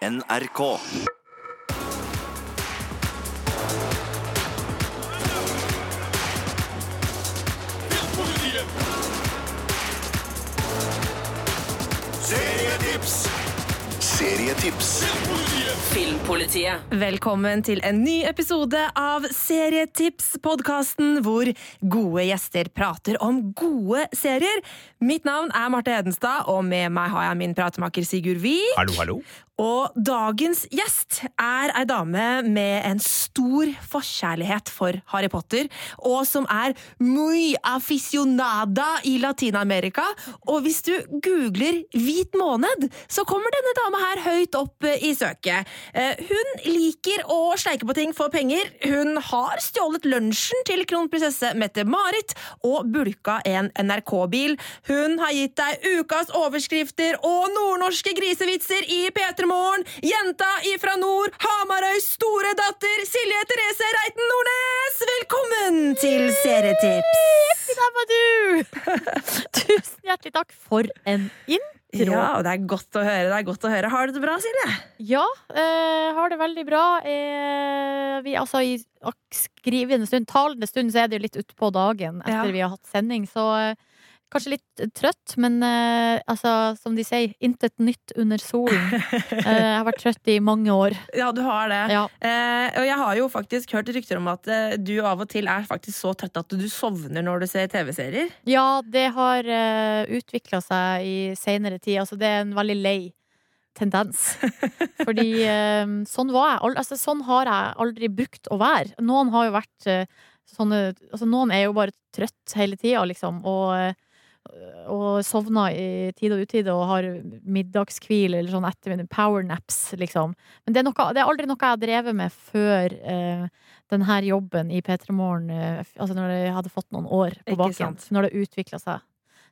NRK. Serietips! Serietips. Filmpolitiet. Velkommen til en ny episode av Serietips, podkasten hvor gode gjester prater om gode serier. Mitt navn er Marte Hedenstad, og med meg har jeg min pratemaker Sigurd Vik. Hallo, hallo. Og dagens gjest er ei dame med en stor forkjærlighet for Harry Potter, og som er muy aficionada i Latin-Amerika. Og hvis du googler hvit måned, så kommer denne dama her høyt opp eh, i søket. Eh, Hun liker å sleike på ting for penger. Hun har stjålet lunsjen til kronprinsesse Mette-Marit og bulka en NRK-bil. Hun har gitt deg ukas overskrifter og nordnorske grisevitser i P3 Morgen. Jenta ifra nord, Hamarøys store datter, Silje Therese Reiten Nordnes! Velkommen til Serietips! Tusen hjertelig takk for en intro. Ja, og det er godt å høre. det er godt å høre. Har du det bra, Silje? Ja, eh, har det veldig bra. Eh, vi, altså, I skrivende stund, talende stund, så er det jo litt utpå dagen etter Ja. vi har hatt sending. Så eh, kanskje litt trøtt, men eh, altså, som de sier, intet nytt under solen. Eh, jeg har vært trøtt i mange år. Ja, du har det. Ja. Eh, og jeg har jo faktisk hørt rykter om at eh, du av og til er faktisk så trøtt at du sovner når du ser TV-serier. Ja, det har uh, utvikla seg i seinere tid. Altså, det er en veldig lei tendens. Fordi eh, sånn var jeg. Altså, sånn har jeg aldri brukt å være. Noen har jo vært eh, sånne Altså, noen er jo bare trøtt hele tida, liksom, og eh, og sovna i tide og utide og har middagskvil eller sånn ettermiddag, powernaps, liksom. Men det er, noe, det er aldri noe jeg har drevet med før eh, denne jobben i P3 Morgen. Eh, altså når jeg hadde fått noen år på baken. Når det utvikla seg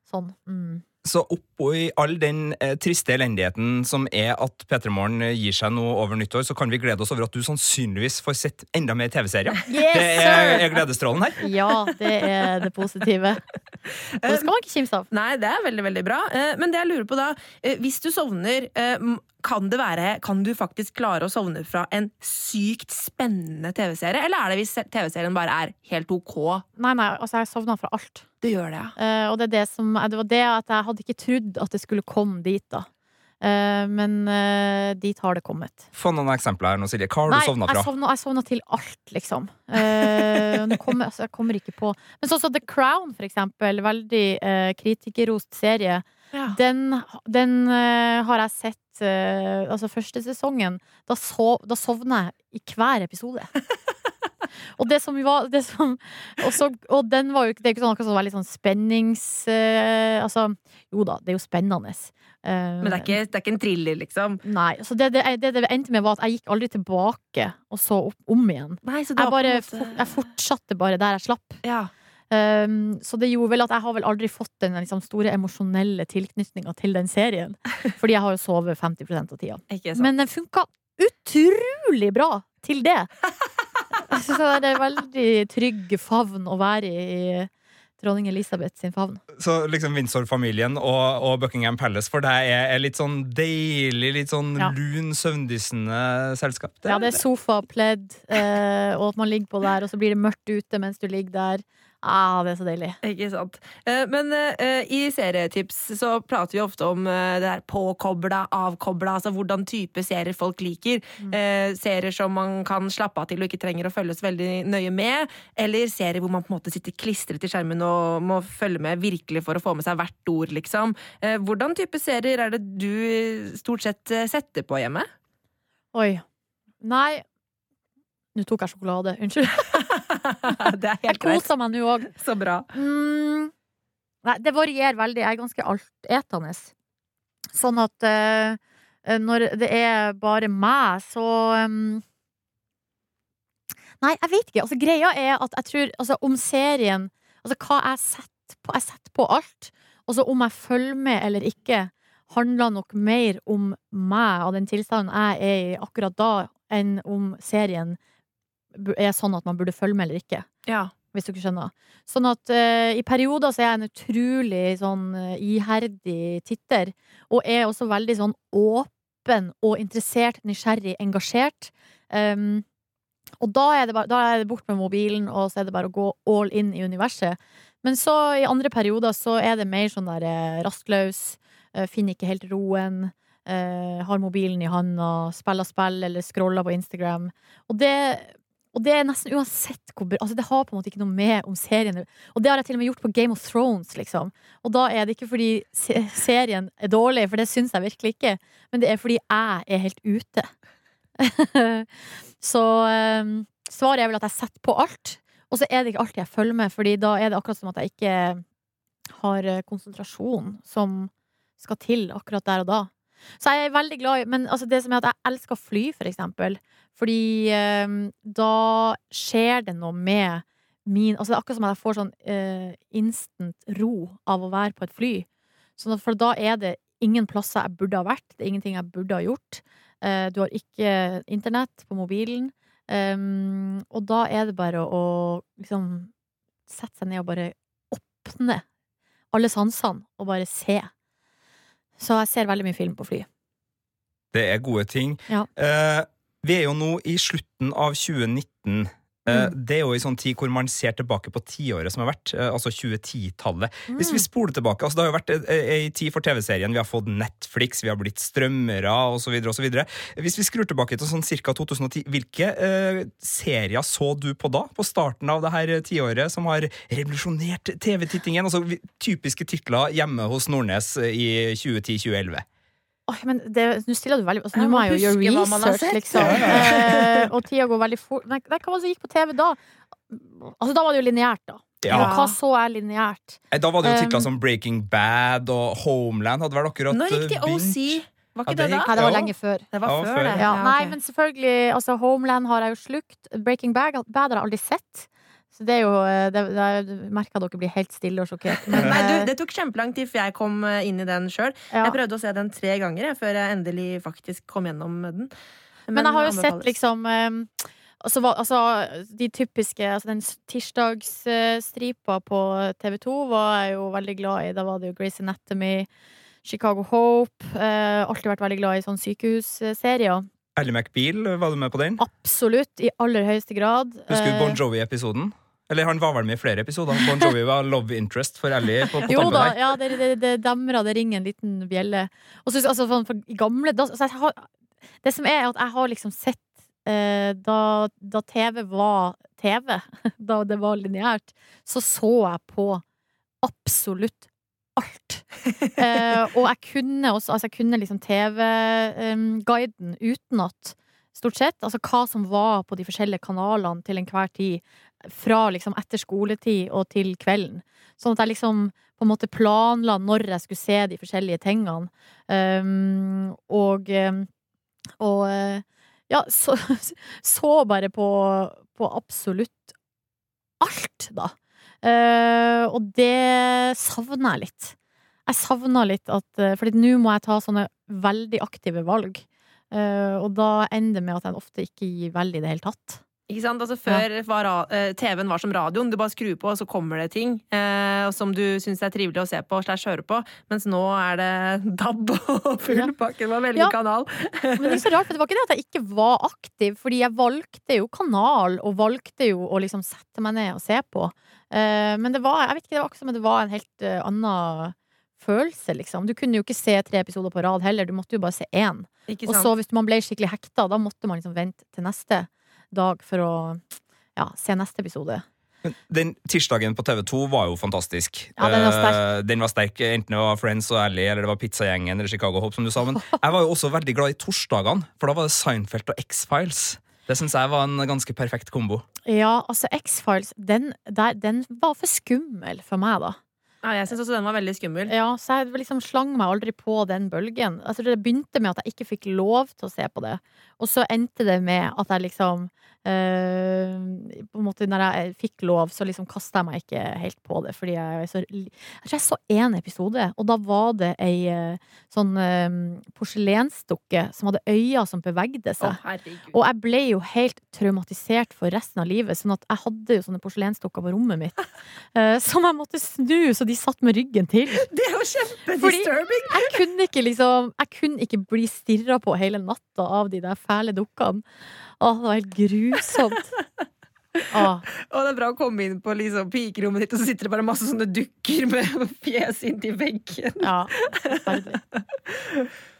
sånn. Mm. Så oppå i all den eh, triste elendigheten som er at P3 Morgen eh, gir seg nå over nyttår, så kan vi glede oss over at du sannsynligvis får sett enda mer TV-serier. Yes, Det er, er gledesstrålen her. Ja, det er det positive. Det skal man ikke kimse av. Nei, det er veldig, veldig bra. Eh, men det jeg lurer på da, eh, hvis du sovner, eh, kan det være Kan du faktisk klare å sovne fra en sykt spennende TV-serie? Eller er det hvis TV-serien bare er helt ok? Nei, nei, altså jeg sovna fra alt. Det gjør det, ja. Uh, og det, er det, som, det var det at jeg hadde ikke trodd at det skulle komme dit, da. Eh, men eh, dit har det kommet. Få noen eksempler her nå, Silje. Hva har Nei, du sovna jeg fra? sovna, jeg sovna til alt, liksom. Eh, nå kommer, altså, jeg kommer ikke på Men sånn som The Crown, for eksempel. Veldig eh, kritikerrost serie. ja. Den, den uh, har jeg sett uh, Altså første sesongen. Da, sov, da sovna jeg i hver episode. Og det som var det som, og, så, og den var jo ikke Det er ikke sånn, som sånn veldig sånn spennings... Uh, altså Jo da, det er jo spennende. Uh, Men det er, ikke, det er ikke en thriller, liksom? Nei. Så det det, det det endte med, var at jeg gikk aldri tilbake og så opp, om igjen. Nei, så Jeg, bare, måte- jeg fortsatte bare der jeg slapp. ja. Um, så det gjorde vel at jeg har vel aldri fått den liksom, store emosjonelle tilknytninga til den serien. Fordi jeg har jo sovet 50% av tida. Men den funka utrolig bra til det. Så det er en veldig trygg favn å være i dronning Elisabeth sin favn. Så liksom Windsor-familien og, og Buckingham Palace for deg er, er litt sånn deilig, litt sånn Ja. lun, søvndyssende selskap? Ja, det er sofa, pledd, eh, og at man ligger på der, og så blir det mørkt ute mens du ligger der. Ah, det er så deilig. Ikke sant. Eh, Men eh, i serietips så prater vi ofte om eh, det der påkobla, avkobla, altså hvordan type serier folk liker. Mm. Serier som man kan slappe av til og ikke trenger å følge så veldig nøye med. Eller serier hvor man på en måte sitter klistret til skjermen og må følge med virkelig for å få med seg hvert ord, liksom. Hvordan type serier er det du stort sett setter på hjemme? Oi. Nei. Nå tok jeg sjokolade. Unnskyld. det er Jeg helt greit. koser meg nå òg. Så bra. Mm. Nei, det varierer veldig. Jeg er ganske altetende. Sånn at uh, når det er bare meg, så um... Nei, jeg vet ikke. Altså, greia er at jeg tror altså, om serien Altså hva jeg setter på Jeg setter på alt. Og så om jeg følger med eller ikke, handler nok mer om meg og den tilstanden jeg er i akkurat da, enn om serien er sånn at man burde følge med eller ikke Ja. hvis du ikke skjønner. Sånn at uh, i perioder så er jeg en utrolig sånn eh, iherdig titter, og er også veldig sånn åpen og interessert, nysgjerrig, engasjert. Um, og da er, det bare, da er det bort med mobilen, og så er det bare å gå all in i universet. Men så i andre perioder så er det mer sånn der eh, rastløs, eh, finner ikke helt roen, eh, har mobilen i handa, spiller spill eller scroller på Instagram. Og det, og det er nesten uansett hvor Altså Det har på en måte ikke noe med om serien Og det har jeg til og med gjort på Game of Thrones, liksom. Og da er det ikke fordi serien er dårlig, for det syns jeg virkelig ikke, men det er fordi jeg er helt ute. så um, svaret er vel at jeg setter på alt. Og så er det ikke alltid jeg følger med, Fordi da er det akkurat som at jeg ikke har eh, konsentrasjon som skal til akkurat der og da. Så jeg er veldig glad i Men altså det som er at jeg elsker fly, for eksempel. Fordi eh, da skjer det noe med min Altså det er akkurat som at jeg får sånn eh, instant ro av å være på et fly. Sånn at for da er det ingen plasser jeg burde ha vært. Det er ingenting jeg burde ha gjort. Eh, du har ikke internett på mobilen. Um, og da er det bare å liksom sette seg ned og bare åpne alle sansene og bare se. Så jeg ser veldig mye film på fly. Det er gode ting. Ja. Eh, vi er jo nå i slutten av 2019. Eh, Mm. Det er jo i sånn tid hvor man ser tilbake på tiåret som har vært, eh, altså 2010-tallet. Hvis Mm. vi spoler tilbake, altså Det har jo vært ei tid for TV-serien. Vi har fått Netflix, vi har blitt strømmere osv. osv. Hvis vi skrur tilbake til sånn ca. 2010, hvilke eh, serier så du på da? På starten av det her tiåret som har revolusjonert TV-tittingen? Altså typiske titler hjemme hos Nordnes eh, i 2010-2011. Oi, men det- Nå stiller du veldig altså, Nå må jeg jo gjøre research, liksom. Eh, og tida går veldig fort. Nei, nei, hva var det som gikk på TV da? Altså, da var det jo lineært, da. Ja. Hva så er lineært? Eh, Da var det jo titler Um, som Breaking Bad og Homeland hadde vel akkurat Nå gikk de eh. OC. Var Ja, det det da? Nei, det var lenge før. Det var Ja, før det. Ja, nei, men selvfølgelig altså, Homeland har jeg jo slukt. Breaking Bad, Bad har jeg aldri sett. Så det er jo eh, det, Jeg merker dere blir helt stille og sjokkert. Men, Nei, eh, du, Det tok kjempelang tid før jeg kom eh, inn i den sjøl. ja. Jeg prøvde å se den tre ganger jeg, før jeg endelig faktisk kom gjennom den. Men jeg har jo anbefales. sett liksom altså, altså, De typiske altså, Den tirsdagsstripa på TV2 var jeg jo veldig glad i. Da var det jo Grace Anatomy, Chicago Hope. Eh, alltid vært veldig glad i sånne sykehusserier. Ally McBeal, var du med på den? Absolutt, i aller høyeste grad. Husker du Eh, Bon Jovi-episoden? Eller han var vel med i flere episoder? Bon Jovi var love interest for Ellie på, på Jo da, der. ja, det, det, det demrer, det ringer en liten bjelle. Og så, altså, for, for, gamle da, altså, har, Det som er, at jeg har liksom sett eh, da, da TV var TV, da det var lineært, så så jeg på absolutt alt. Eh, og jeg kunne også Altså, jeg kunne liksom TV-guiden utenat, stort sett. Altså hva som var på de forskjellige kanalene til enhver tid. Fra liksom etter skoletid og til kvelden. Sånn at jeg liksom på en måte planla når jeg skulle se de forskjellige tingene. Um, og um, og uh, ja, så, så bare på, på absolutt alt, da. Uh, og det savner jeg litt. Jeg savner litt at uh, nå må jeg ta sånne veldig aktive valg. Uh, og da ender det med at jeg ofte ikke gir veldig i det hele tatt. Ikke sant? Altså, før var eh, TV-en var som radioen. Du bare skrur på, og så kommer det ting eh, som du syns er trivelig å se på slash høre på. Mens nå er det DAB og full Ja. pakke. Man velger Ja. kanal. Men det er så rart, for det var ikke det at jeg ikke var aktiv, fordi jeg valgte jo kanal, og valgte jo å liksom sette meg ned og se på. Eh, men det var, jeg vet ikke, det var akkurat som det var en helt uh, annen følelse, liksom. Du kunne jo ikke se tre episoder på rad heller, du måtte jo bare se én. Og så hvis man ble skikkelig hekta, da måtte man liksom vente til neste dag for å ja, se neste episode. Den tirsdagen på TV2 var jo fantastisk. Ja, den var sterk. Eh, den var sterk, Enten det var Friends og Ally eller det var Pizzagjengen eller Chicago Hope, som du sa. Men jeg var jo også veldig glad i torsdagene, for da var det Seinfeld og X-Files. Det syns jeg var en ganske perfekt kombo. Ja, altså X-Files, den, den var for skummel for meg, da. Ja, jeg syns også den var veldig skummel. Ja, så jeg liksom slang meg aldri på den bølgen. Altså, det begynte med at jeg ikke fikk lov til å se på det. Og så endte det med at jeg liksom Uh, På en måte Når jeg fikk lov, så liksom kasta jeg meg ikke helt på det. Fordi jeg så Jeg tror jeg så én episode, og da var det ei uh, sånn uh, porselensdukke som hadde øyne som bevegde seg. Oh, Og jeg ble jo helt traumatisert for resten av livet. Sånn at jeg hadde jo sånne porselensdukker på rommet mitt som jeg måtte snu, så de satt med ryggen til. Det er jo kjempedisturbing! Jeg kunne ikke liksom Jeg kunne ikke bli stirra på hele natta av de der fæle dukkene. Åh, det var helt grusomt. Åh, Og det er bra å komme inn på liksom pikerommet ditt, og så sitter det bare masse sånne dukker med fjes inntil veggen. ja.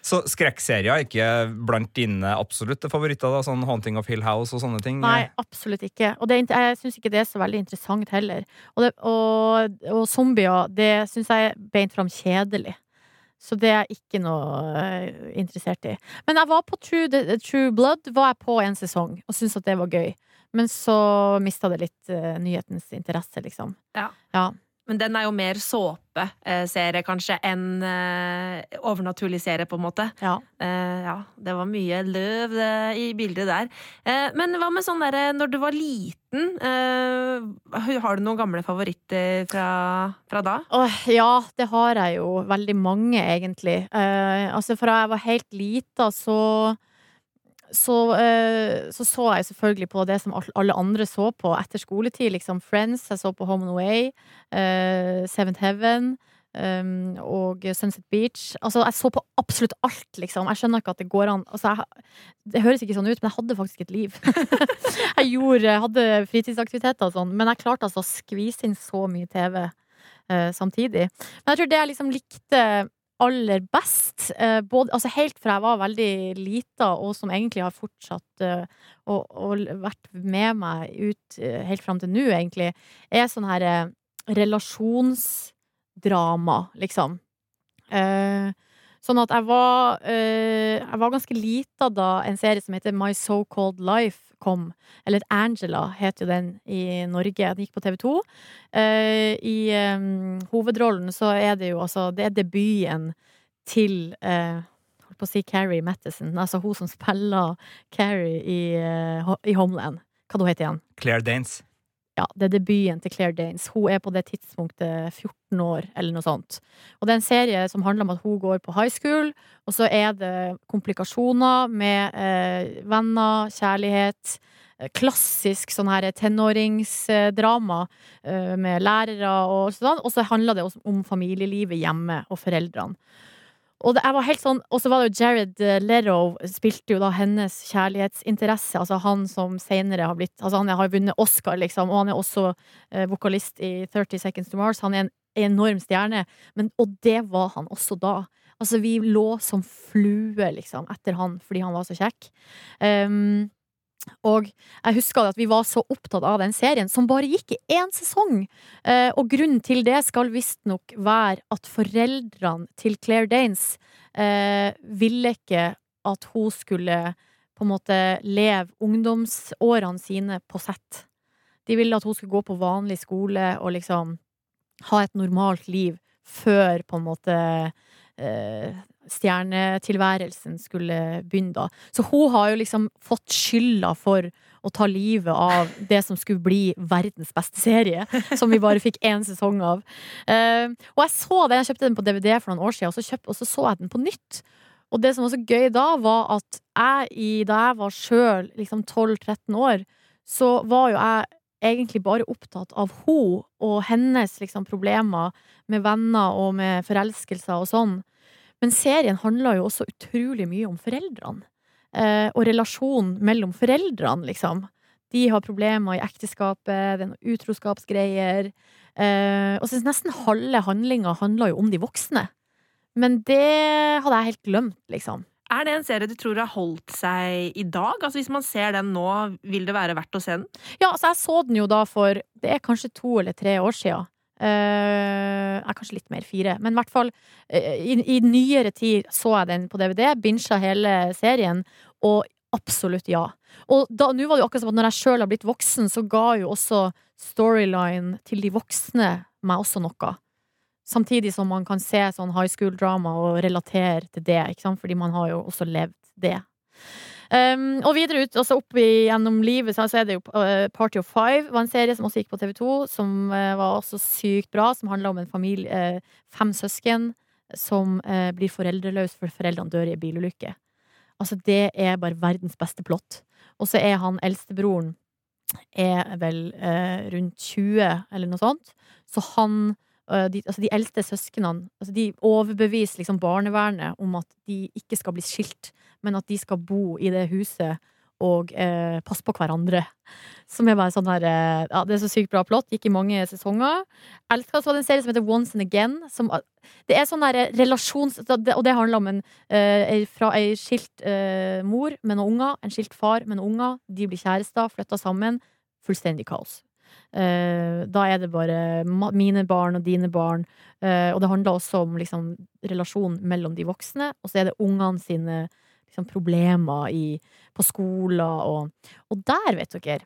Så skrekkserier er ikke blant dine absolutte favoritter? da, Sånn Haunting of Hill House og sånne ting? Nei, absolutt ikke. Og det, jeg syns ikke det er så veldig interessant heller. Og, det, og, og zombier, det syns jeg er beint fram kjedelig. Så det er jeg ikke noe eh, interessert i. Men jeg var på True, True Blood var jeg på en sesong og syntes at det var gøy. Men så mista det litt eh, nyhetens interesse, liksom. Ja. Ja. Men den er jo mer såpeserie, kanskje, enn eh, overnaturlig serie, på en måte. ja. Eh, ja, det var mye løv i bildet der. Eh, men hva med sånn derre når du var liten? har du noen gamle favoritter fra, fra da? Åh, ja, det har jeg jo. Veldig mange, egentlig. Altså, fra jeg var helt lita, så så, eh, så så jeg selvfølgelig på det som alle andre så på etter skoletid. Liksom Friends, jeg så på Home and Away, uh, Seventh Heaven um, og Sunset Beach. Altså, jeg så på absolutt alt, liksom. Jeg skjønner ikke at det går an. Altså, jeg, det høres ikke sånn ut, men jeg hadde faktisk et liv. jeg gjorde, hadde fritidsaktiviteter og sånn, men jeg klarte altså å skvise inn så mye TV uh, samtidig. Men jeg tror det jeg liksom likte aller best, eh, både, altså helt fra jeg var veldig lita, og som egentlig har fortsatt eh, og, og vært med meg ut eh, helt fram til nå, egentlig, er sånn her eh, relasjonsdrama, liksom. Eh, sånn at jeg var eh, Jeg var ganske lita da en serie som heter My So Called Life kom. Eller Angela het jo den i Norge. Den gikk på TV2. Uh, I um, hovedrollen så er det jo altså Det er debuten til uh, Holdt på å si Carrie Mattison. Altså hun som spiller Carrie i, uh, i Homeland. Hva heter heter igjen? Claire Danes. Ja, det er debuten til Claire Danes. Hun er på det tidspunktet 14 år, eller noe sånt. Og det er en serie som handler om at hun går på high school, og så er det komplikasjoner med eh, venner, kjærlighet. eh, Klassisk sånn her tenåringsdrama eh, med lærere og sånn. Og så handler det også om familielivet hjemme og foreldrene. Og det, jeg var helt sånn Og så var det jo Jared eh, Leto spilte jo da hennes kjærlighetsinteresse. Altså han som senere har blitt Altså han har vunnet Oscar, liksom, og han er også eh, vokalist i 30 Seconds to Mars. Han er en enorm stjerne. Men, og det var han også da. Altså, vi lå som flue, liksom, etter han fordi han var så kjekk. Um, og jeg husker at vi var så opptatt av den serien, som bare gikk i én sesong. Eh, og grunnen til det skal visstnok være at foreldrene til Claire Danes eh, ville ikke at hun skulle på en måte leve ungdomsårene sine på sett. De ville at hun skulle gå på vanlig skole og liksom ha et normalt liv før på en måte eh, stjernetilværelsen skulle begynne da. Så hun har jo liksom fått skylda for å ta livet av det som skulle bli verdens beste serie, som vi bare fikk én sesong av. Uh, og jeg så den, jeg kjøpte den på DVD for noen år siden, og så, kjøpt, og så så jeg den på nytt. Og det som var så gøy da, var at jeg, i, da jeg var sjøl liksom 12-13 år, så var jo jeg egentlig bare opptatt av hun og hennes liksom, problemer med venner og med forelskelser og sånn. Men serien handler jo også utrolig mye om foreldrene. Eh, og relasjonen mellom foreldrene, liksom. De har problemer i ekteskapet, det er noen utroskapsgreier. Eh, og så nesten halve handlinga handler jo om de voksne. Men det hadde jeg helt glemt, liksom. Er det en serie du tror har holdt seg i dag? Altså Hvis man ser den nå, vil det være verdt å se den? Ja, altså jeg så den jo da for Det er kanskje to eller tre år sia. Uh, er kanskje litt mer, fire. Men i hvert fall uh, i, i nyere tid så jeg den på DVD, bincha hele serien, og absolutt ja. Og nå var det jo akkurat som at når jeg sjøl har blitt voksen, så ga jo også storyline til de voksne meg også noe. Samtidig som man kan se sånn high school-drama og relatere til det, ikke sant? fordi man har jo også levd det. Um, og videre ut, altså opp gjennom livet, så er det jo uh, Party of Five, var en serie som også gikk på TV2, som uh, var også sykt bra, som handla om en familie, uh, fem søsken, som blir foreldreløse for foreldrene dør i en bilulykke. Altså, det er bare verdens beste plott. Og så er han eldstebroren er vel rundt 20, eller noe sånt, så han eh, de, altså de eldste søsknene altså De overbeviser liksom barnevernet om at de ikke skal bli skilt, men at de skal bo i det huset og eh, passe på hverandre. Som er bare sånn her eh, Ja, det er så sykt bra plott. Gikk i mange sesonger. Elska så en serie som heter Once and Again. Som, det er sånn derre relasjons... Og det handler om en eh, fra ei skilt eh, mor med noen unger, en skilt far med noen unger. De blir kjærester, flytter sammen. Fullstendig kaos. Eh, da er det bare mine barn og dine barn. Eh, og det handler også om liksom, relasjonen mellom de voksne, og så er det ungene sine liksom, problemer i, på skoler og Og der, vet dere,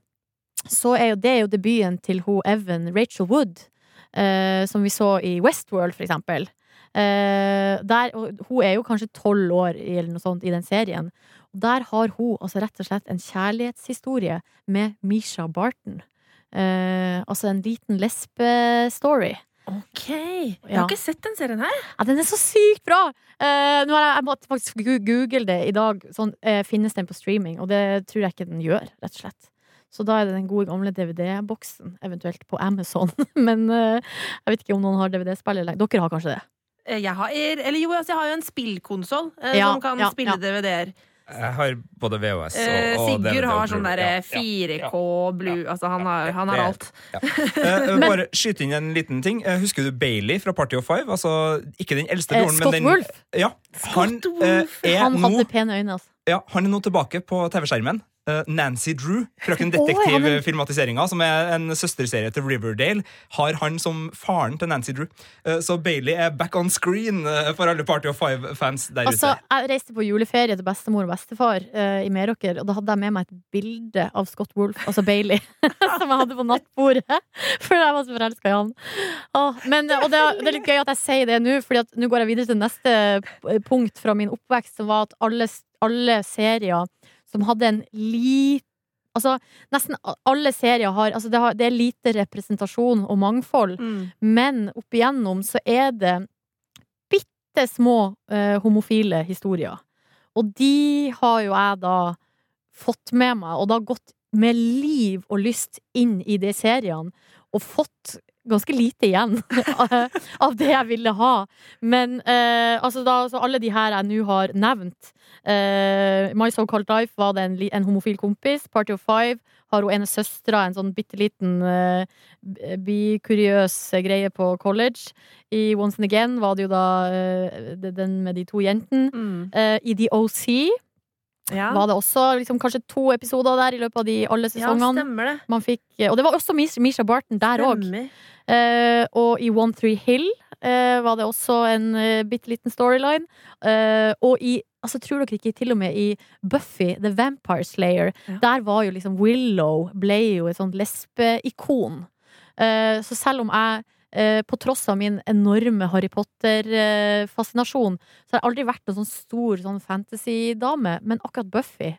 så er jo det er jo debuten til hun Evan Rachel Wood, eh, som vi så i Westworld, for eksempel. Der, hun er jo kanskje tolv år eller noe sånt i den serien. Og der har hun altså rett og slett en kjærlighetshistorie med Misha Barton. Eh, altså en liten lesbe-story. Ok, Jeg Ja. har ikke sett den serien her. Ja, den er så sykt bra! Uh, nå har jeg, jeg måtte faktisk google det i dag. Sånn, uh, finnes den på streaming? Og det tror jeg ikke den gjør, rett og slett. Så da er det den gode gamle DVD-boksen, eventuelt på Amazon. Men jeg vet ikke om noen har DVD-spiller lenger. Dere har kanskje det? Jeg har, eller jo, altså, jeg har jo en spillkonsoll Ja, som kan ja, spille ja. DVD-er. Jeg har både VHS og, Eh, og Sigurd DVD har sånn ja, 4K blue Altså, han har, han har alt. Eh, bare skyte inn en liten ting. Eh, Husker du Bailey fra Party of Five? Altså, ikke den eldste Eh, broren, Scott men den Wolf. Ja, han, Scott eh, Wolf. er Han nå, hadde pene øyne, altså. ja, han er nå tilbake på TV-skjermen. Eh, Nancy Drew, Frøken Detektiv-filmatiseringa, som er en søsterserie til Riverdale, har han som faren til Nancy Drew. Eh, så Bailey er back on screen eh, for alle Party of Five-fans der Altså, ute. jeg reiste på juleferie til bestemor og bestefar uh, i Meråker, og da hadde jeg med meg et bilde av Scott Wolf, altså Bailey, som jeg hadde på nattbordet. For jeg var så forelska i han. Oh, men, og det, det er litt gøy at jeg sier det nå, for nå går jeg videre til neste punkt fra min oppvekst, som var at alle, alle serier som hadde en lit Altså, nesten alle serier har Altså, det, har, det er lite representasjon og mangfold. Mm. Men opp igjennom så er det bitte små eh, homofile historier. Og de har jo jeg da fått med meg, og da gått med liv og lyst inn i de seriene, og fått ganske lite igjen av det jeg ville ha. Men eh, altså da, altså alle de her jeg nå har nevnt eh, My So Called Life var det en, en homofil kompis. Party of Five har hun ene søstera, en sånn bitte liten eh, bikuriøs greie på college. I Once and Again var det jo da eh, den med de to jentene. Mm. Eh, I The OC Ja. var det også liksom, kanskje to episoder der i løpet av de alle ja, sesongene. stemmer det. Man fikk, og det var også Mis- Misha Barton der òg. Eh, og i One Three Hill eh, var det også en uh, bitte liten storyline. Eh, og i altså tror dere ikke til og med i Buffy The Vampire Slayer, Ja. der var jo liksom Willow ble jo et sånt lesbeikon. Eh, så selv om jeg eh, på tross av min enorme Harry Potter-fascinasjon, så har jeg aldri vært noen sånn stor sånn fantasy-dame. Men akkurat Buffy,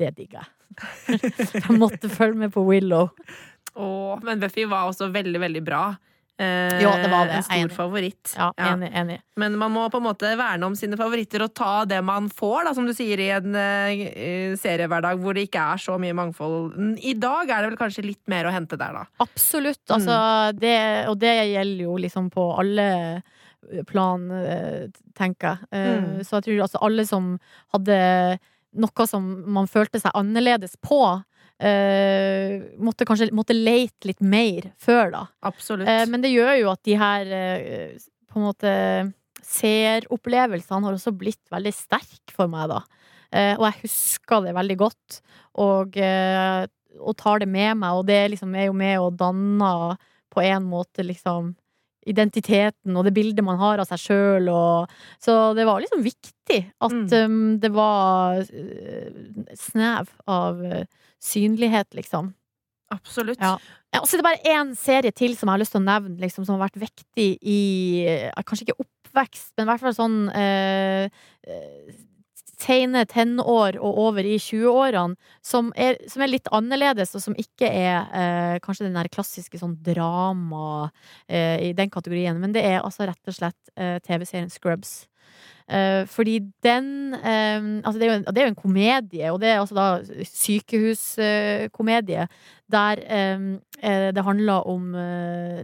det digger jeg. jeg måtte følge med på Willow. Åh, men Buffy var også veldig, veldig bra. Eh, Jo, det var det. En Jeg er stor enig. favoritt. Ja, Ja. enig. enig. Men man må på en måte verne om sine favoritter og ta det man får, da, som du sier, i en uh, seriehverdag hvor det ikke er så mye mangfold. I dag er det vel kanskje litt mer å hente der, da. Absolutt. Altså, det, og det gjelder jo liksom på alle plan, eh, tenker jeg. Eh, Mm. Så jeg tror altså alle som hadde noe som man følte seg annerledes på, eh, måtte kanskje måtte leite litt mer før, da. Absolutt. Uh, men det gjør jo at de her uh, på en måte seeropplevelsene har også blitt veldig sterke for meg, da. Og jeg husker det veldig godt, og, og tar det med meg, og det liksom er jo med og danner på en måte liksom identiteten og det bildet man har av seg sjøl. Så det var liksom viktig at Mm. um, det var uh, snev av eh, synlighet, liksom. Absolutt. Ja. Og så er det bare én serie til som jeg har lyst til å nevne, liksom, som har vært viktig i Kanskje ikke oppvekst, men i hvert fall sånn eh, eh, Sene tenår og over i 20-årene, som, som er litt annerledes, og som ikke er eh, kanskje den der klassiske sånn drama eh, i den kategorien, men det er altså rett og slett eh, TV-serien Scrubs. Eh, fordi den eh, Altså, det er, en, det er jo en komedie, og det er altså da sykehuskomedie, der eh, det handler om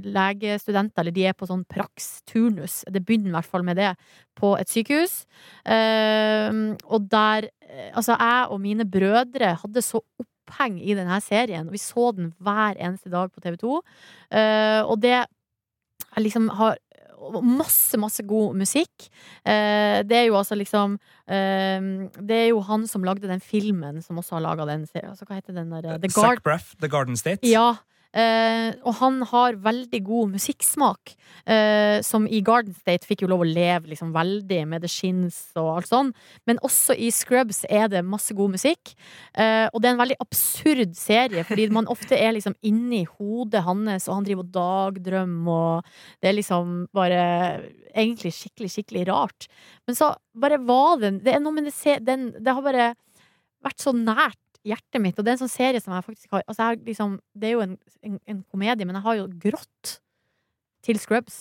legestudenter, eller de er på sånn praks-turnus. Det begynner i hvert fall med det, på et sykehus. Eh, og der Altså, jeg og mine brødre hadde så oppheng i denne serien, og vi så den hver eneste dag på TV 2. Uh, og det jeg liksom har masse, masse god musikk. Eh, det er jo altså liksom eh, Det er jo han som lagde den filmen, som også har laga den serien. Altså, hva heter den der? The Guard Zac Braff, The Garden State. ja. Eh, og han har veldig god musikksmak, eh, som i Garden State fikk jo lov å leve liksom veldig med The Shins og alt sånn. Men også i Scrubs er det masse god musikk. Eh, og det er en veldig absurd serie, fordi man ofte er liksom inni hodet hans, og han driver og dagdrømmer, og det er liksom bare egentlig skikkelig, skikkelig rart. Men så bare var den Det er noe med det, den, det har bare vært så nært hjertet mitt. Og det er en sånn serie som jeg faktisk har altså jeg har liksom, Det er jo en, en, en komedie, men jeg har jo grått til Scrubs.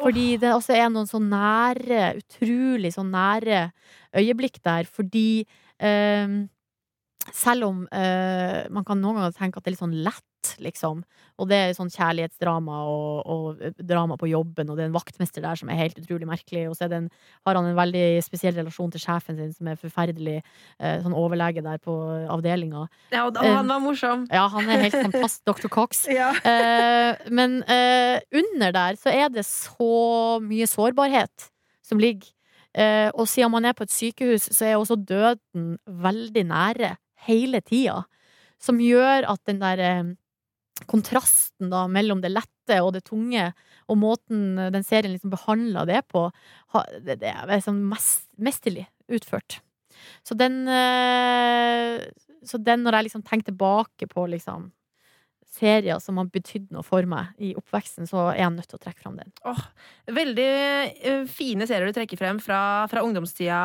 Fordi det også er noen så nære, utrolig så nære øyeblikk der. Fordi eh, selv om eh, man kan noen ganger tenke at det er litt sånn lett, liksom, og det er sånn kjærlighetsdrama og, og eh, drama på jobben, og det er en vaktmester der som er helt utrolig merkelig, og så en, har han en veldig spesiell relasjon til sjefen sin, som er forferdelig eh, sånn overlege der på avdelinga. Ja, og, han var morsom. Ja, han er helt fantastisk, Dr. Cox. Ja. Eh, men eh, under der så er det så mye sårbarhet som ligger. Eh, og siden man er på et sykehus, så er også døden veldig nære hele tida. Som gjør at den der eh, kontrasten da mellom det lette og det tunge, og måten den serien liksom behandler det på, det, det er liksom mest, mesterlig utført. Så den eh, Så den, når jeg liksom tenker tilbake på liksom serier som har betydd noe for meg i oppveksten, så er jeg nødt til å trekke fram den. Åh, veldig eh, fine serier du trekker frem fra, fra ungdomstida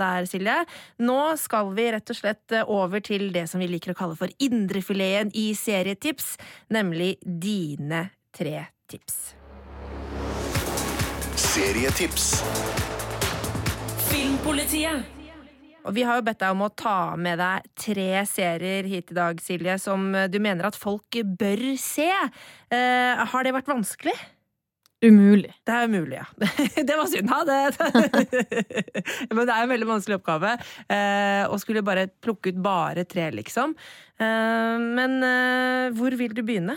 der, Silje. Nå skal vi rett og slett eh, over til det som vi liker å kalle for indrefileten i serietips, nemlig dine tre tips. Serietips. Filmpolitiet. Og vi har jo bedt deg om å ta med deg tre serier hit i dag, Silje, som du mener at folk bør se. Eh, har det vært vanskelig? Umulig. Det er umulig, ja. Det var synd, ha det. Men det er en veldig vanskelig oppgave eh, å skulle bare plukke ut bare tre, liksom. Eh, men eh, hvor vil du begynne?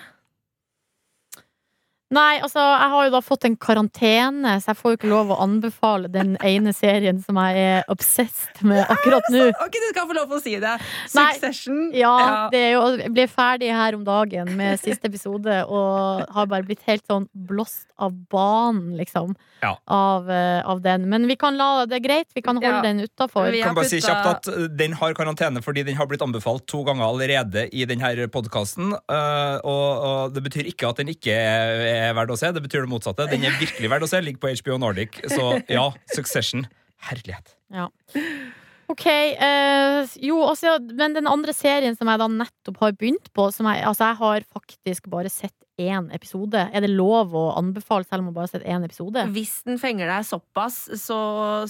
Nei, altså, jeg har jo da fått en karantene, så jeg får jo ikke lov å anbefale den ene serien som jeg er obsessed med akkurat nå. Ok, du skal få lov å si det. Nei. Succession. Ja, det er jo, jeg ble ferdig her om dagen med siste episode og har bare blitt helt sånn blåst av banen, liksom, Ja. av, eh, av den. Men vi kan la det er greit, vi kan holde Ja. den utafor. Jeg kan bare si kjapt at uh, Den har karantene fordi den har blitt anbefalt to ganger allerede i denne podkasten. Og, og det betyr ikke at den ikke er, er verd å se, det betyr det motsatte. Den er virkelig verd å se, ligger på HBO Nordic. Så ja, Succession. Herlighet. Ja. Ok, eh, jo, også, men den andre serien som jeg da nettopp har begynt på som jeg, Altså, jeg har faktisk bare sett én episode. Er det lov å anbefale selv om man bare har sett én episode? Hvis den fenger deg såpass, så,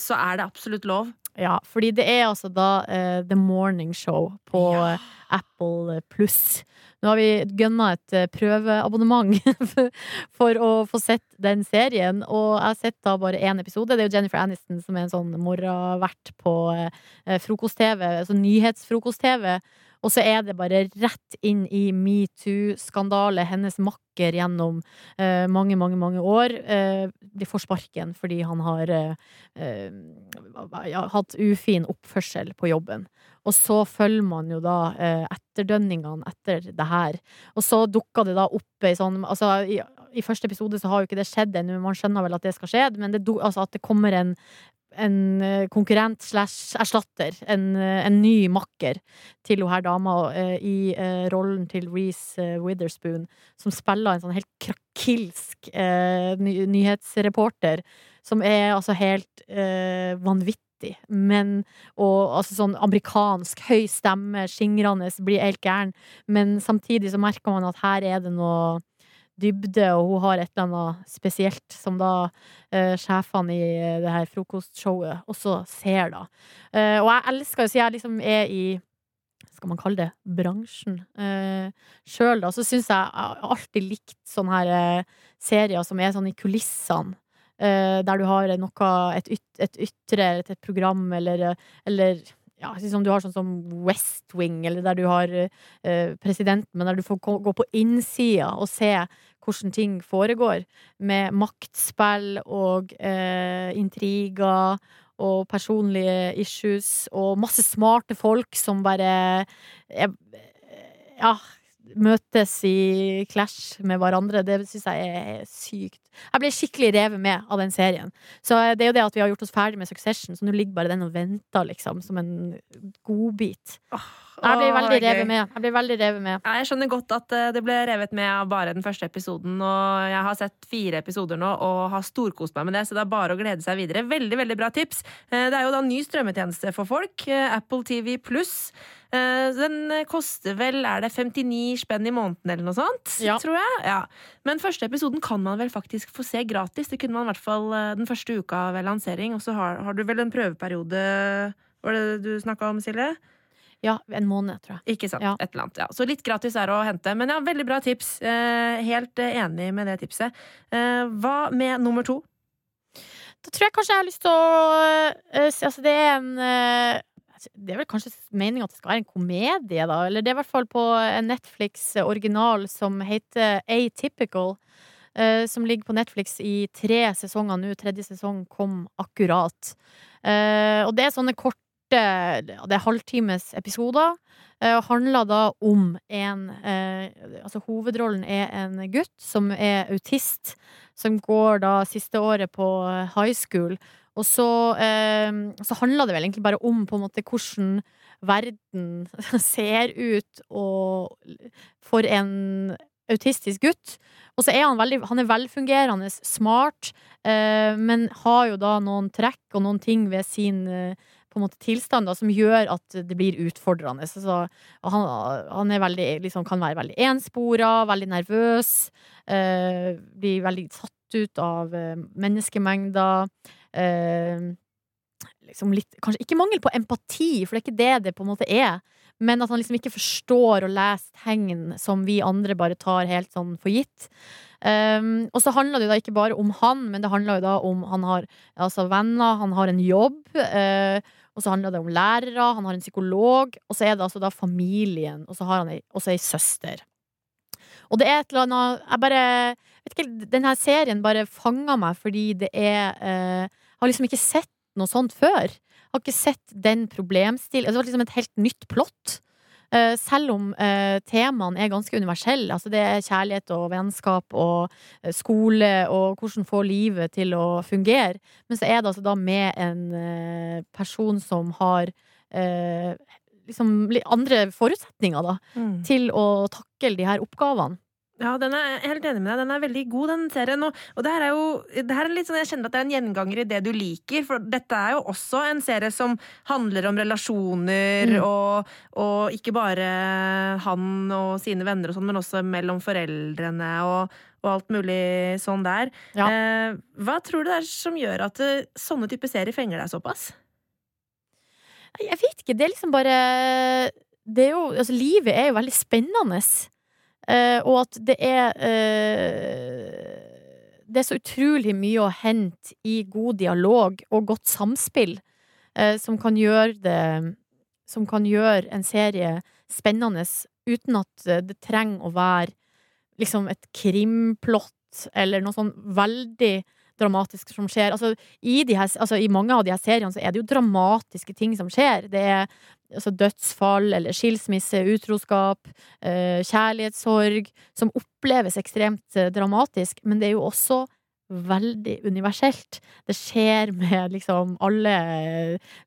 så er det absolutt lov. Ja, fordi det er altså da eh, The Morning Show på Ja. Apple Pluss. Nå har vi gønna et eh, prøveabonnement for- å få sett den serien, og jeg har sett da bare én episode. Det er jo Jennifer Aniston som er en sånn morgenvert på eh, frokost-TV, altså nyhetsfrokost-TV. Og så er det bare rett inn i metoo-skandale. Hennes makker gjennom uh, mange, mange, mange år eh, de får sparken fordi han har uh, hatt ufin oppførsel på jobben. Og så følger man jo da eh, etterdønningene etter det her. Og så dukker det da opp ei sånn Altså, i, i, første episode så har jo ikke det skjedd ennå, man skjønner vel at det skal skje, men det, altså at det kommer en en eh, konkurrent slash erstatter, en, eh, en, ny makker til hun her dama eh, i rollen til Reece Witherspoon, som spiller en sånn helt krakilsk nyhetsreporter, som er altså helt vanvittig 80, men og, altså sånn amerikansk, høy stemme, skingrende, blir helt gæren. Men samtidig så merker man at her er det noe dybde, og hun har et eller annet spesielt som da eh, sjefene i eh, det her frokostshowet også ser, da. Eh, og jeg elsker jo, så jeg liksom er i skal man kalle det, bransjen eh, sjøl, da, så syns jeg jeg har alltid likt sånne her, eh, serier som er sånn i kulissene. Eh, der du har noe, et, yt, et ytre, et, et program, eller, eller ja, liksom du har sånn som West Wing, eller der du har eh, presidenten, men der du får gå på innsida og se hvordan ting foregår, med maktspill og eh, intriger og personlige issues, og masse smarte folk som bare er, Ja, møtes i clash med hverandre. Det syns jeg er sykt. Jeg ble skikkelig revet med av den serien. Så det er jo det at vi har gjort oss ferdig med Succession, så nå ligger bare den og venter, liksom, som en godbit. Jeg ble veldig revet med. Jeg ble veldig revet med. Ja, Jeg skjønner godt at eh, det ble revet med av bare den første episoden, og jeg har sett fire episoder nå og har storkost meg med det, så det er bare å glede seg videre. Veldig, veldig bra tips. Eh, Det er jo da ny strømmetjeneste for folk, eh, Apple TV pluss. Den koster vel, er det 59 spenn i måneden eller noe sånt, Ja. tror jeg. Ja. Men første episoden kan man vel faktisk få se gratis. Det kunne man i hvert fall eh, den første uka ved lansering, og så har, har du vel en prøveperiode Var det du snakka om, Silje? Ja, en måned, tror jeg. Ikke sant. Ja. Et eller annet. Ja. Så litt gratis er å hente. Men ja, veldig bra tips. Eh, helt eh, enig med det tipset. Eh, hva med nummer to? Da tror jeg kanskje jeg har lyst til å Altså, det er en eh, Det er vel kanskje meninga at det skal være en komedie, da. Eller det er i hvert fall på en Netflix-original som heter Atypical. Eh, som ligger på Netflix i tre sesonger nå. Tredje sesong kom akkurat. Eh, og det er sånne korte Det er halvtimes episoder. og handler da om en eh, Altså hovedrollen er en gutt som er autist, som går da siste året på eh, high school. Og så, eh, så handler det vel egentlig bare om på en måte hvordan verden ser ut og, for en autistisk gutt. Og så er han veldig Han er velfungerende, smart, eh, men har jo da noen trekk og noen ting ved sin eh, på en måte tilstand da, som gjør at det blir utfordrende. Så, så, han, han veldig, liksom, kan være veldig enspora, veldig nervøs. Eh, blir veldig satt ut av eh, menneskemengder. Eh, liksom litt, kanskje ikke mangel på empati, for det er ikke det det på en måte er. Men at han liksom ikke forstår å lese tegn som vi andre bare tar helt sånn for gitt. Um, og så handler det da ikke bare om han, men det handler jo da om han har altså venner, han har en jobb. Uh, og så handler det om lærere, han har en psykolog, og så er det altså da familien, og så har han også ei søster. Og det er et eller annet Jeg bare vet ikke, Denne serien bare fanga meg fordi det er uh, Jeg har liksom ikke sett noe sånt før. Har ikke sett den problemstil Det var liksom et helt nytt plott. Eh, selv om eh, temaene er ganske universelle. Altså det er kjærlighet og vennskap og eh, skole og hvordan få livet til å fungere. Men så er det altså da med en person som har liksom andre forutsetninger, da, til å takle de her oppgavene. Ja, den er jeg er helt enig med deg. Den er veldig god, den serien. Og, og det her er jo det her er litt sånn, Jeg kjenner at det er en gjenganger i det du liker. For dette er jo også en serie som handler om relasjoner, Mm. og, og ikke bare han og sine venner og sånn, men også mellom foreldrene og, og alt mulig sånn der. Ja. Eh, hva tror du det er som gjør at eh, sånne typer serier fenger deg såpass? Jeg vet ikke, det er liksom bare det er jo, altså, Livet er jo veldig spennende. Eh, og at det er eh, Det er så utrolig mye å hente i god dialog og godt samspill eh, som kan gjøre det Som kan gjøre en serie spennende uten at det trenger å være liksom et krimplott eller noe sånn veldig dramatisk som skjer. Altså, i, her, altså, I mange av de her seriene så er det jo dramatiske ting som skjer. Det er altså, dødsfall eller skilsmisse, utroskap, eh, kjærlighetssorg, som oppleves ekstremt eh, dramatisk. Men det er jo også veldig universelt. Det skjer med liksom alle,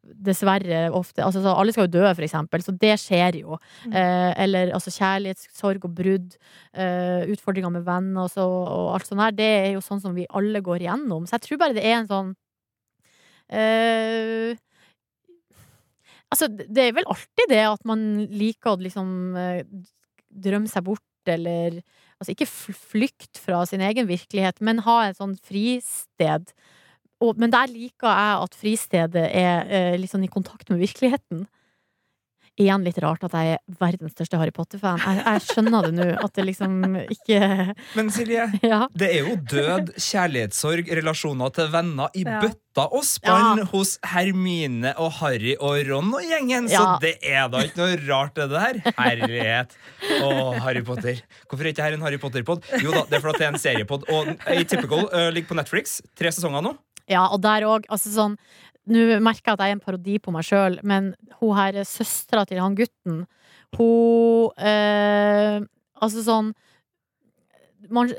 dessverre ofte Altså, så alle skal jo dø, for eksempel, så det skjer jo. Eh, eller altså kjærlighetssorg og brudd, eh, utfordringer med venner og, så, og alt sånt her. Det er jo sånn som vi alle går igjennom. Så jeg tror bare det er en sånn eh, Altså, det er vel alltid det at man liker å liksom eh, drømme seg bort, eller Altså ikke flykt fra sin egen virkelighet, men ha et sånn fristed. Og, men der liker jeg at fristedet er eh, litt sånn i kontakt med virkeligheten. Igjen litt rart at jeg er verdens største Harry Potter-fan. Jeg, jeg skjønner det nå, at det liksom ikke Men Silje, Ja. det er jo død, kjærlighetssorg, relasjoner til venner i Ja. bøtta og spann Ja. hos Hermine og Harry og Ron og gjengen, så det er da ikke noe rart, det der. Herlighet. Å, Harry Potter. Hvorfor er ikke dette en Harry Potter-pod? Jo da, det er fordi det er en seriepod. Og Atypical uh, ligger på Netflix. Tre sesonger nå. Ja, og der òg, altså sånn Nå merker jeg at jeg er en parodi på meg sjøl, men hun her søstera til han gutten, hun eh, Altså sånn man,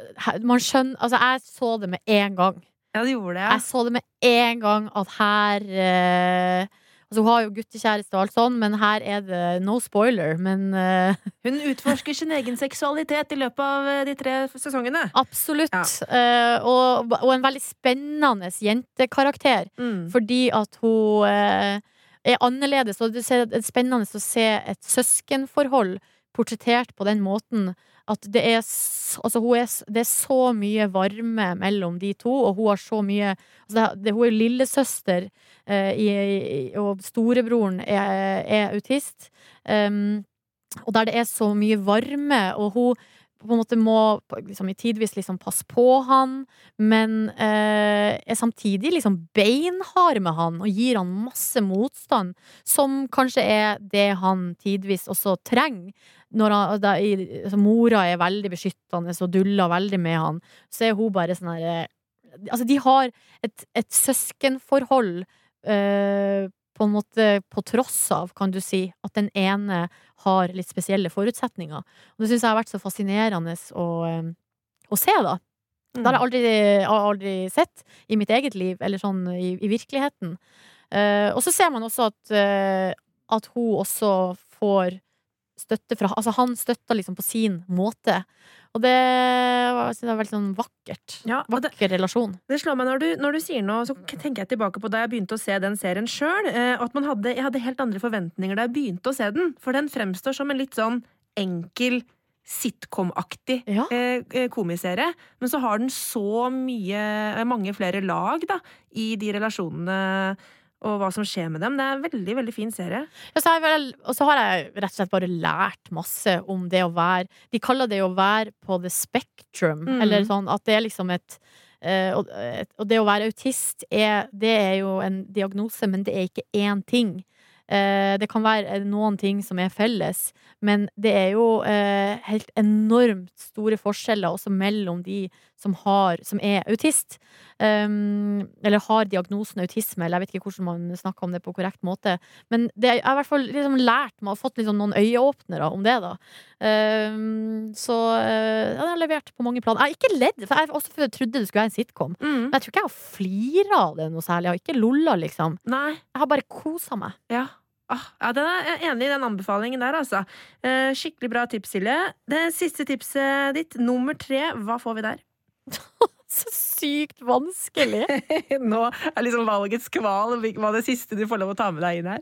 man skjønner Altså, jeg så det med en gang. Ja, det gjorde det. Jeg så det med en gang at her eh, Altså, hun har jo guttekjæreste og alt sånn, men her er det no spoiler. Men uh... Hun utforsker sin egen seksualitet i løpet av eh, de tre sesongene. absolutt. Ja. Uh, og, og en veldig spennende jentekarakter. Mm. Fordi at hun uh, er annerledes, og det er spennende å se et søskenforhold portrettert på den måten at det er, altså er, det er så mye varme mellom de to, og hun har så mye altså det, Hun er lillesøster, eh, i, i, og storebroren er, er autist. Um, og der det er så mye varme, og hun på en måte må liksom, i tidvis liksom passe på han, men eh, er samtidig liksom beinhard med han og gir han masse motstand, som kanskje er det han tidvis også trenger. Når han, da, i, altså, mora er veldig beskyttende og duller veldig med han, så er hun bare sånn her eh, Altså, de har et, et søskenforhold eh, på en måte på tross av, kan du si, at den ene har litt spesielle forutsetninger. Og det syns jeg har vært så fascinerende å, eh, å se, da. Det har jeg aldri, aldri sett i mitt eget liv, eller sånn i, i virkeligheten. Eh, og så ser man også at, at hun også får støtte fra Altså, han støtta liksom på sin måte. Og det, var- det var veldig sånn vakkert. Ja, Vakker det, relasjon. det slår meg når du, når du sier noe, så tenker jeg tilbake på da jeg begynte å se den serien sjøl. At man hadde, jeg hadde helt andre forventninger da jeg begynte å se den. For den fremstår som en litt sånn enkel sitcom-aktig Ja. eh, eh, komiserie. Men så har den så mye, eh, mange flere lag da, i de relasjonene og hva som skjer med dem. Det er en veldig veldig fin serie. Ja, så vel, og så har jeg rett og slett bare lært masse om det å være De kaller det å være på the spectrum, Mm. eller sånn at det er liksom et Uh, og, og det å være autist, er, det er jo en diagnose, men det er ikke én ting. Uh, det kan være noen ting som er felles, men det er jo uh, helt enormt store forskjeller også mellom de som, har, som er autist. Um, eller har diagnosen autisme, eller jeg vet ikke hvordan man snakker om det på korrekt måte. Men det, jeg har i hvert fall liksom lært meg og fått liksom noen øyeåpnere om det, da. Um, så uh, ja, jeg har levert på mange plan. Jeg har ikke ledd, for jeg også trodde det skulle være en sitcom. Men jeg tror ikke jeg har flira av det noe særlig. Jeg har ikke lolla, liksom. Nei. Jeg har bare kosa meg. Ja. Ah, ja, den er jeg enig i den anbefalingen der, altså. Eh, skikkelig bra tips, Silje. Det siste tipset ditt, nummer tre, hva får vi der? Så sykt vanskelig. Nå er liksom valgets kval hva det siste du får lov å ta med deg inn her.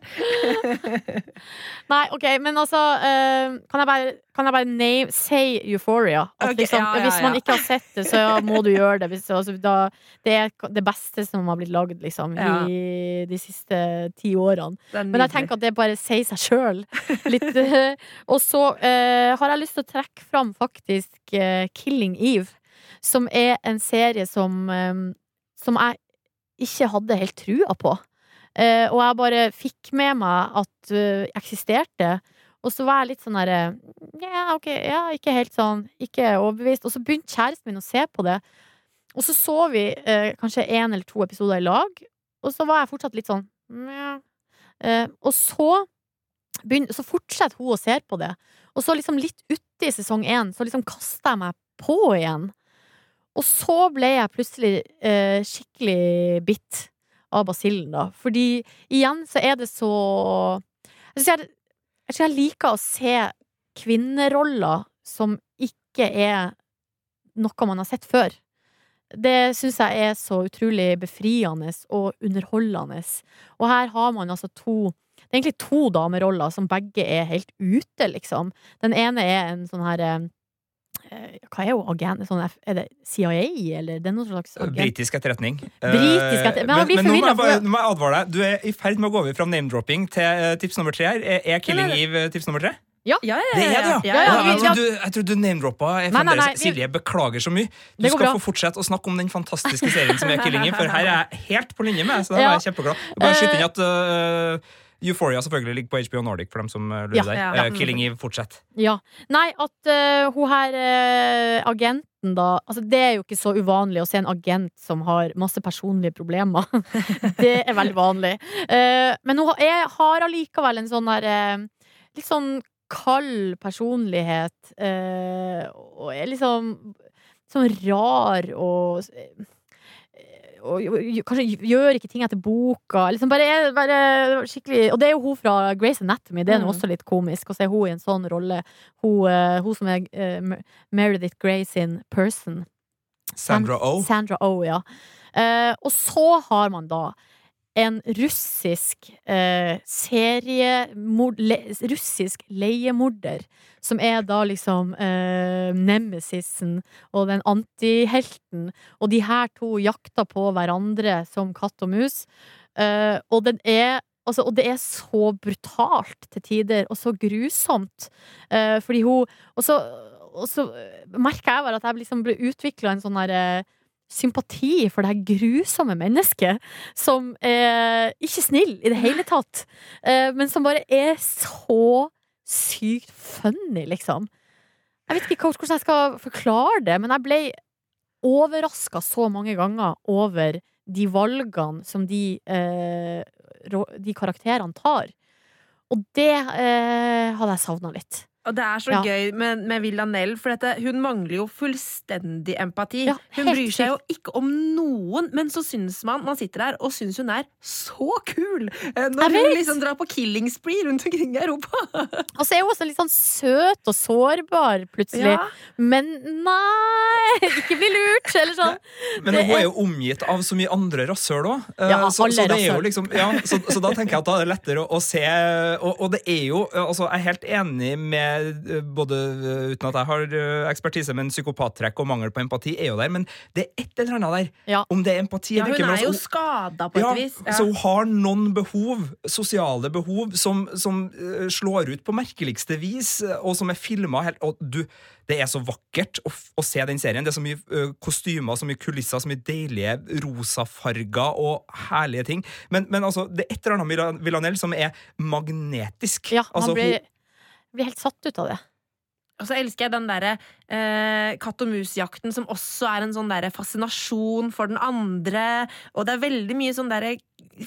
Nei, ok, men altså eh, Kan jeg bare, kan jeg bare name, say Euphoria? At Ok, liksom, ja, ja, Hvis man ikke har sett det, så må du gjøre det. Hvis, altså, da, det er det beste som har blitt lagd liksom, Ja. i de siste ti årene. Men jeg tenker at det bare sier seg sjøl. og så uh, har jeg lyst til å trekke fram faktisk uh, Killing Eve, som er en serie som, eh, som jeg ikke hadde helt trua på. Eh, og jeg bare fikk med meg at uh, eksisterte. Og så var jeg litt sånn derre Ja, ok, ja, ikke helt sånn Ikke overbevist. Og så begynte kjæresten min å se på det. Og så så vi eh, kanskje én eller to episoder i lag, og så var jeg fortsatt litt sånn ja. Eh, og så Så fortsetter hun å se på det. Og så liksom litt uti sesong én, så liksom kasta jeg meg på igjen. Og så ble jeg plutselig eh, skikkelig bitt av basillen, da. Fordi igjen så er det så Jeg synes jeg, jeg, jeg liker å se kvinneroller som ikke er noe man har sett før. Det syns jeg er så utrolig befriende og underholdende. Og her har man altså to Det er egentlig to dameroller som begge er helt ute, liksom. Den ene er en sånn her eh, Hva er jo agent? Sånn, er det CIA, eller det er noen slags agent? Britisk etterretning. Britisk Eh, etter- men men, blir nå må jeg, bare, nå må jeg advare deg. Du er i ferd med å gå over fra name-dropping til eh, tips nummer tre her. Er, Killing. Eve eh, tips nummer tre? Ja, ja, Det er det, ja! jeg trodde du, jeg trodde du name-droppa. Silje, beklager så mye. Du skal bra. få fortsette å snakke om den fantastiske serien som er Killing Eve, for her er jeg helt på linje med. Så da Ja. er jeg kjempeglad. Bare skyte inn at uh, Euphoria selvfølgelig ligger på HBO Nordic, for dem som uh, lurer Ja, der. ja. Uh, Killing Eve, fortsett. Ja. Nei, at uh, hun her uh, agenten, da Altså, det er jo ikke så uvanlig å se en agent som har masse personlige problemer. det er veldig vanlig. Uh, men hun har allikevel en sånn her uh, Litt sånn kald personlighet, Uh, og er liksom sånn rar og eh, og, kanskje gjør ikke ting etter boka. Liksom bare, bare skikkelig Og det er jo hun fra Grace Anatomy, det er Mm. også litt komisk å se hun i en sånn rolle. Hun, eh, hun som er uh, Meredith Grey sin person. Sandra Oh. Sandra o ja. Uh, og så har man da en russisk eh, seriemord... Le, russisk leiemorder. Som er da liksom eh, nemesisen og den antihelten. Og de her to jakter på hverandre som katt og mus. Eh, og den er Altså, og det er så brutalt til tider, og så grusomt. Eh, fordi hun Og så, merker jeg bare at jeg liksom ble utvikla en sånn herre eh, sympati for det her grusomme mennesket. Som er ikke snill i det hele tatt, eh, men som bare er så sykt funny, liksom. Jeg vet ikke hvordan jeg skal forklare det, men jeg ble overraska så mange ganger over de valgene som de, eh, de karakterene tar. Og det eh, hadde jeg savna litt. Og det er så Ja. gøy med, med Villanelle, for dette, hun mangler jo fullstendig empati. Ja, hun bryr seg jo ikke om noen, men så syns man man sitter der og syns hun er så kul! eh, Når hun liksom drar på killing spree rundt omkring i Europa. Og så er hun også litt sånn søt og sårbar, plutselig. Ja. Men nei! Ikke bli lurt! Eller sånn. Men hun er- jo omgitt av så mye andre rasshøl òg. Ja, så, så, liksom, ja, så, så da tenker jeg at da er det lettere å, å se og, og det er jo altså, Jeg er helt enig med eh, både eh, Uten at jeg har eh, ekspertise, men psykopattrekk og mangel på empati er jo der. Men det er et eller annet der. Ja. Om det er empati Ja, eller hun ikke. men er jo altså, skada på et ja, vis. Så hun har noen behov, sosiale behov, som, som slår ut på merkeligste vis, og som er filma helt Og du, det er så vakkert å, å se den serien. Det er så mye ø, kostymer, så mye kulisser, så mye deilige rosafarger og herlige ting. Men, men altså, det er et eller annet med Villanelle som er magnetisk. Ja, altså, blir, blir helt satt ut av det. Og så elsker jeg den derre eh, katt og mus-jakten, som også er en sånn derre fascinasjon for den andre. Og det er veldig mye sånn derre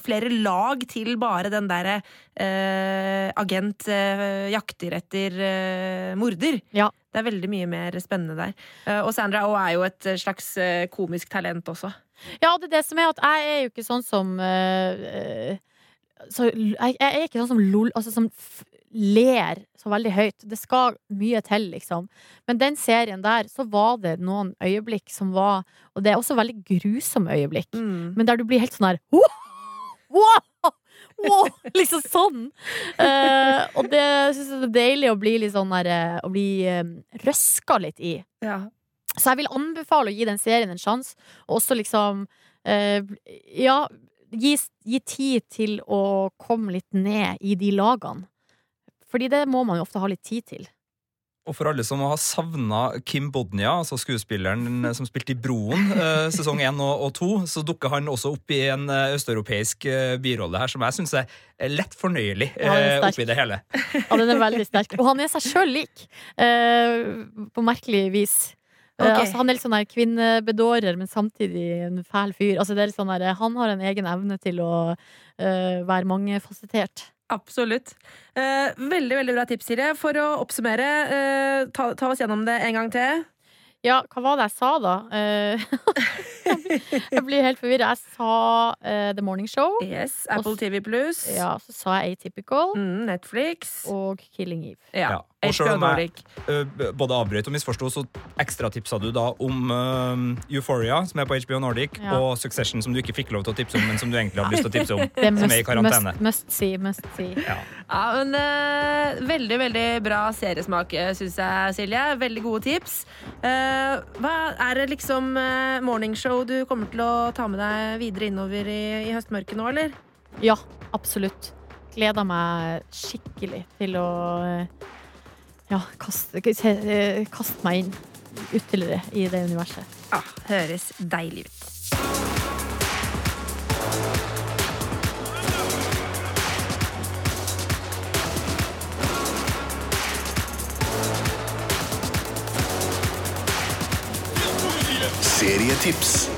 flere lag til bare den derre eh, agent eh, jakter etter eh, morder. Ja. Det er veldig mye mer spennende der. Eh, og Sandra Oh er jo et slags eh, komisk talent også. Ja, det er det som er at jeg er jo ikke sånn som så, jeg, jeg er ikke sånn som lol, altså som ler så veldig høyt. Det skal mye til, liksom. Men den serien der, så var det noen øyeblikk som var Og det er også veldig grusomme øyeblikk. Mm. Men der du blir helt sånn her «Wow! Wow! Wow! Liksom sånn. Uh, og det syns jeg det er deilig å bli litt sånn der eh, Å bli uh, røska litt i. Ja. Så jeg vil anbefale å gi den serien en sjanse, og også liksom uh, Ja, gi, gi tid til å komme litt ned i de lagene. Fordi det må man jo ofte ha litt tid til. Og for alle som har savna Kim Bodnia, altså skuespilleren som spilte i Broen eh, sesong 1 og, og to, så dukker han også opp i en eh, østeuropeisk eh, birolle her som jeg syns er lett fornøyelig er eh, oppi det hele. Ja, den er veldig sterk. Og han er seg sjøl lik, eh, på merkelig vis. Okay. Altså, han er litt sånn der kvinnebedårer, men samtidig en fæl fyr. Altså, det er litt sånn der, han har en egen evne til å eh, være mangefasettert. Absolutt. Eh, veldig veldig bra tips, Siri. For å oppsummere, eh, ta, ta oss gjennom det en gang til. Ja, hva var det jeg sa, da? Eh, Jeg blir helt forvirra. Jeg sa uh, The Morning Show. Yes, Apple TV Pluss. Ja, så sa jeg Atypical Mm, Netflix. og Killing Eve. Ja. Ja. Og selv om jeg-. Eh, både avbrøt og misforsto, så ekstratipsa du da om uh, Euphoria, som er på HBO Nordic, Ja. og Succession, som du ikke fikk lov til å tipse om, men som du egentlig hadde lyst til å tipse om. Det som Som er i karantene. must, must see, must see. Ja. Ja, men uh, Veldig veldig bra seriesmak, syns jeg, Silje. Veldig gode tips. Eh, hva Er det liksom uh, morningshow du kommer til å ta med deg videre innover i, i høstmørket nå, eller? Ja, absolutt. Gleder meg skikkelig til å eh, ja, kaste, eh, kaste meg inn ytterligere i det universet. Ja, høres deilig ut. Serietips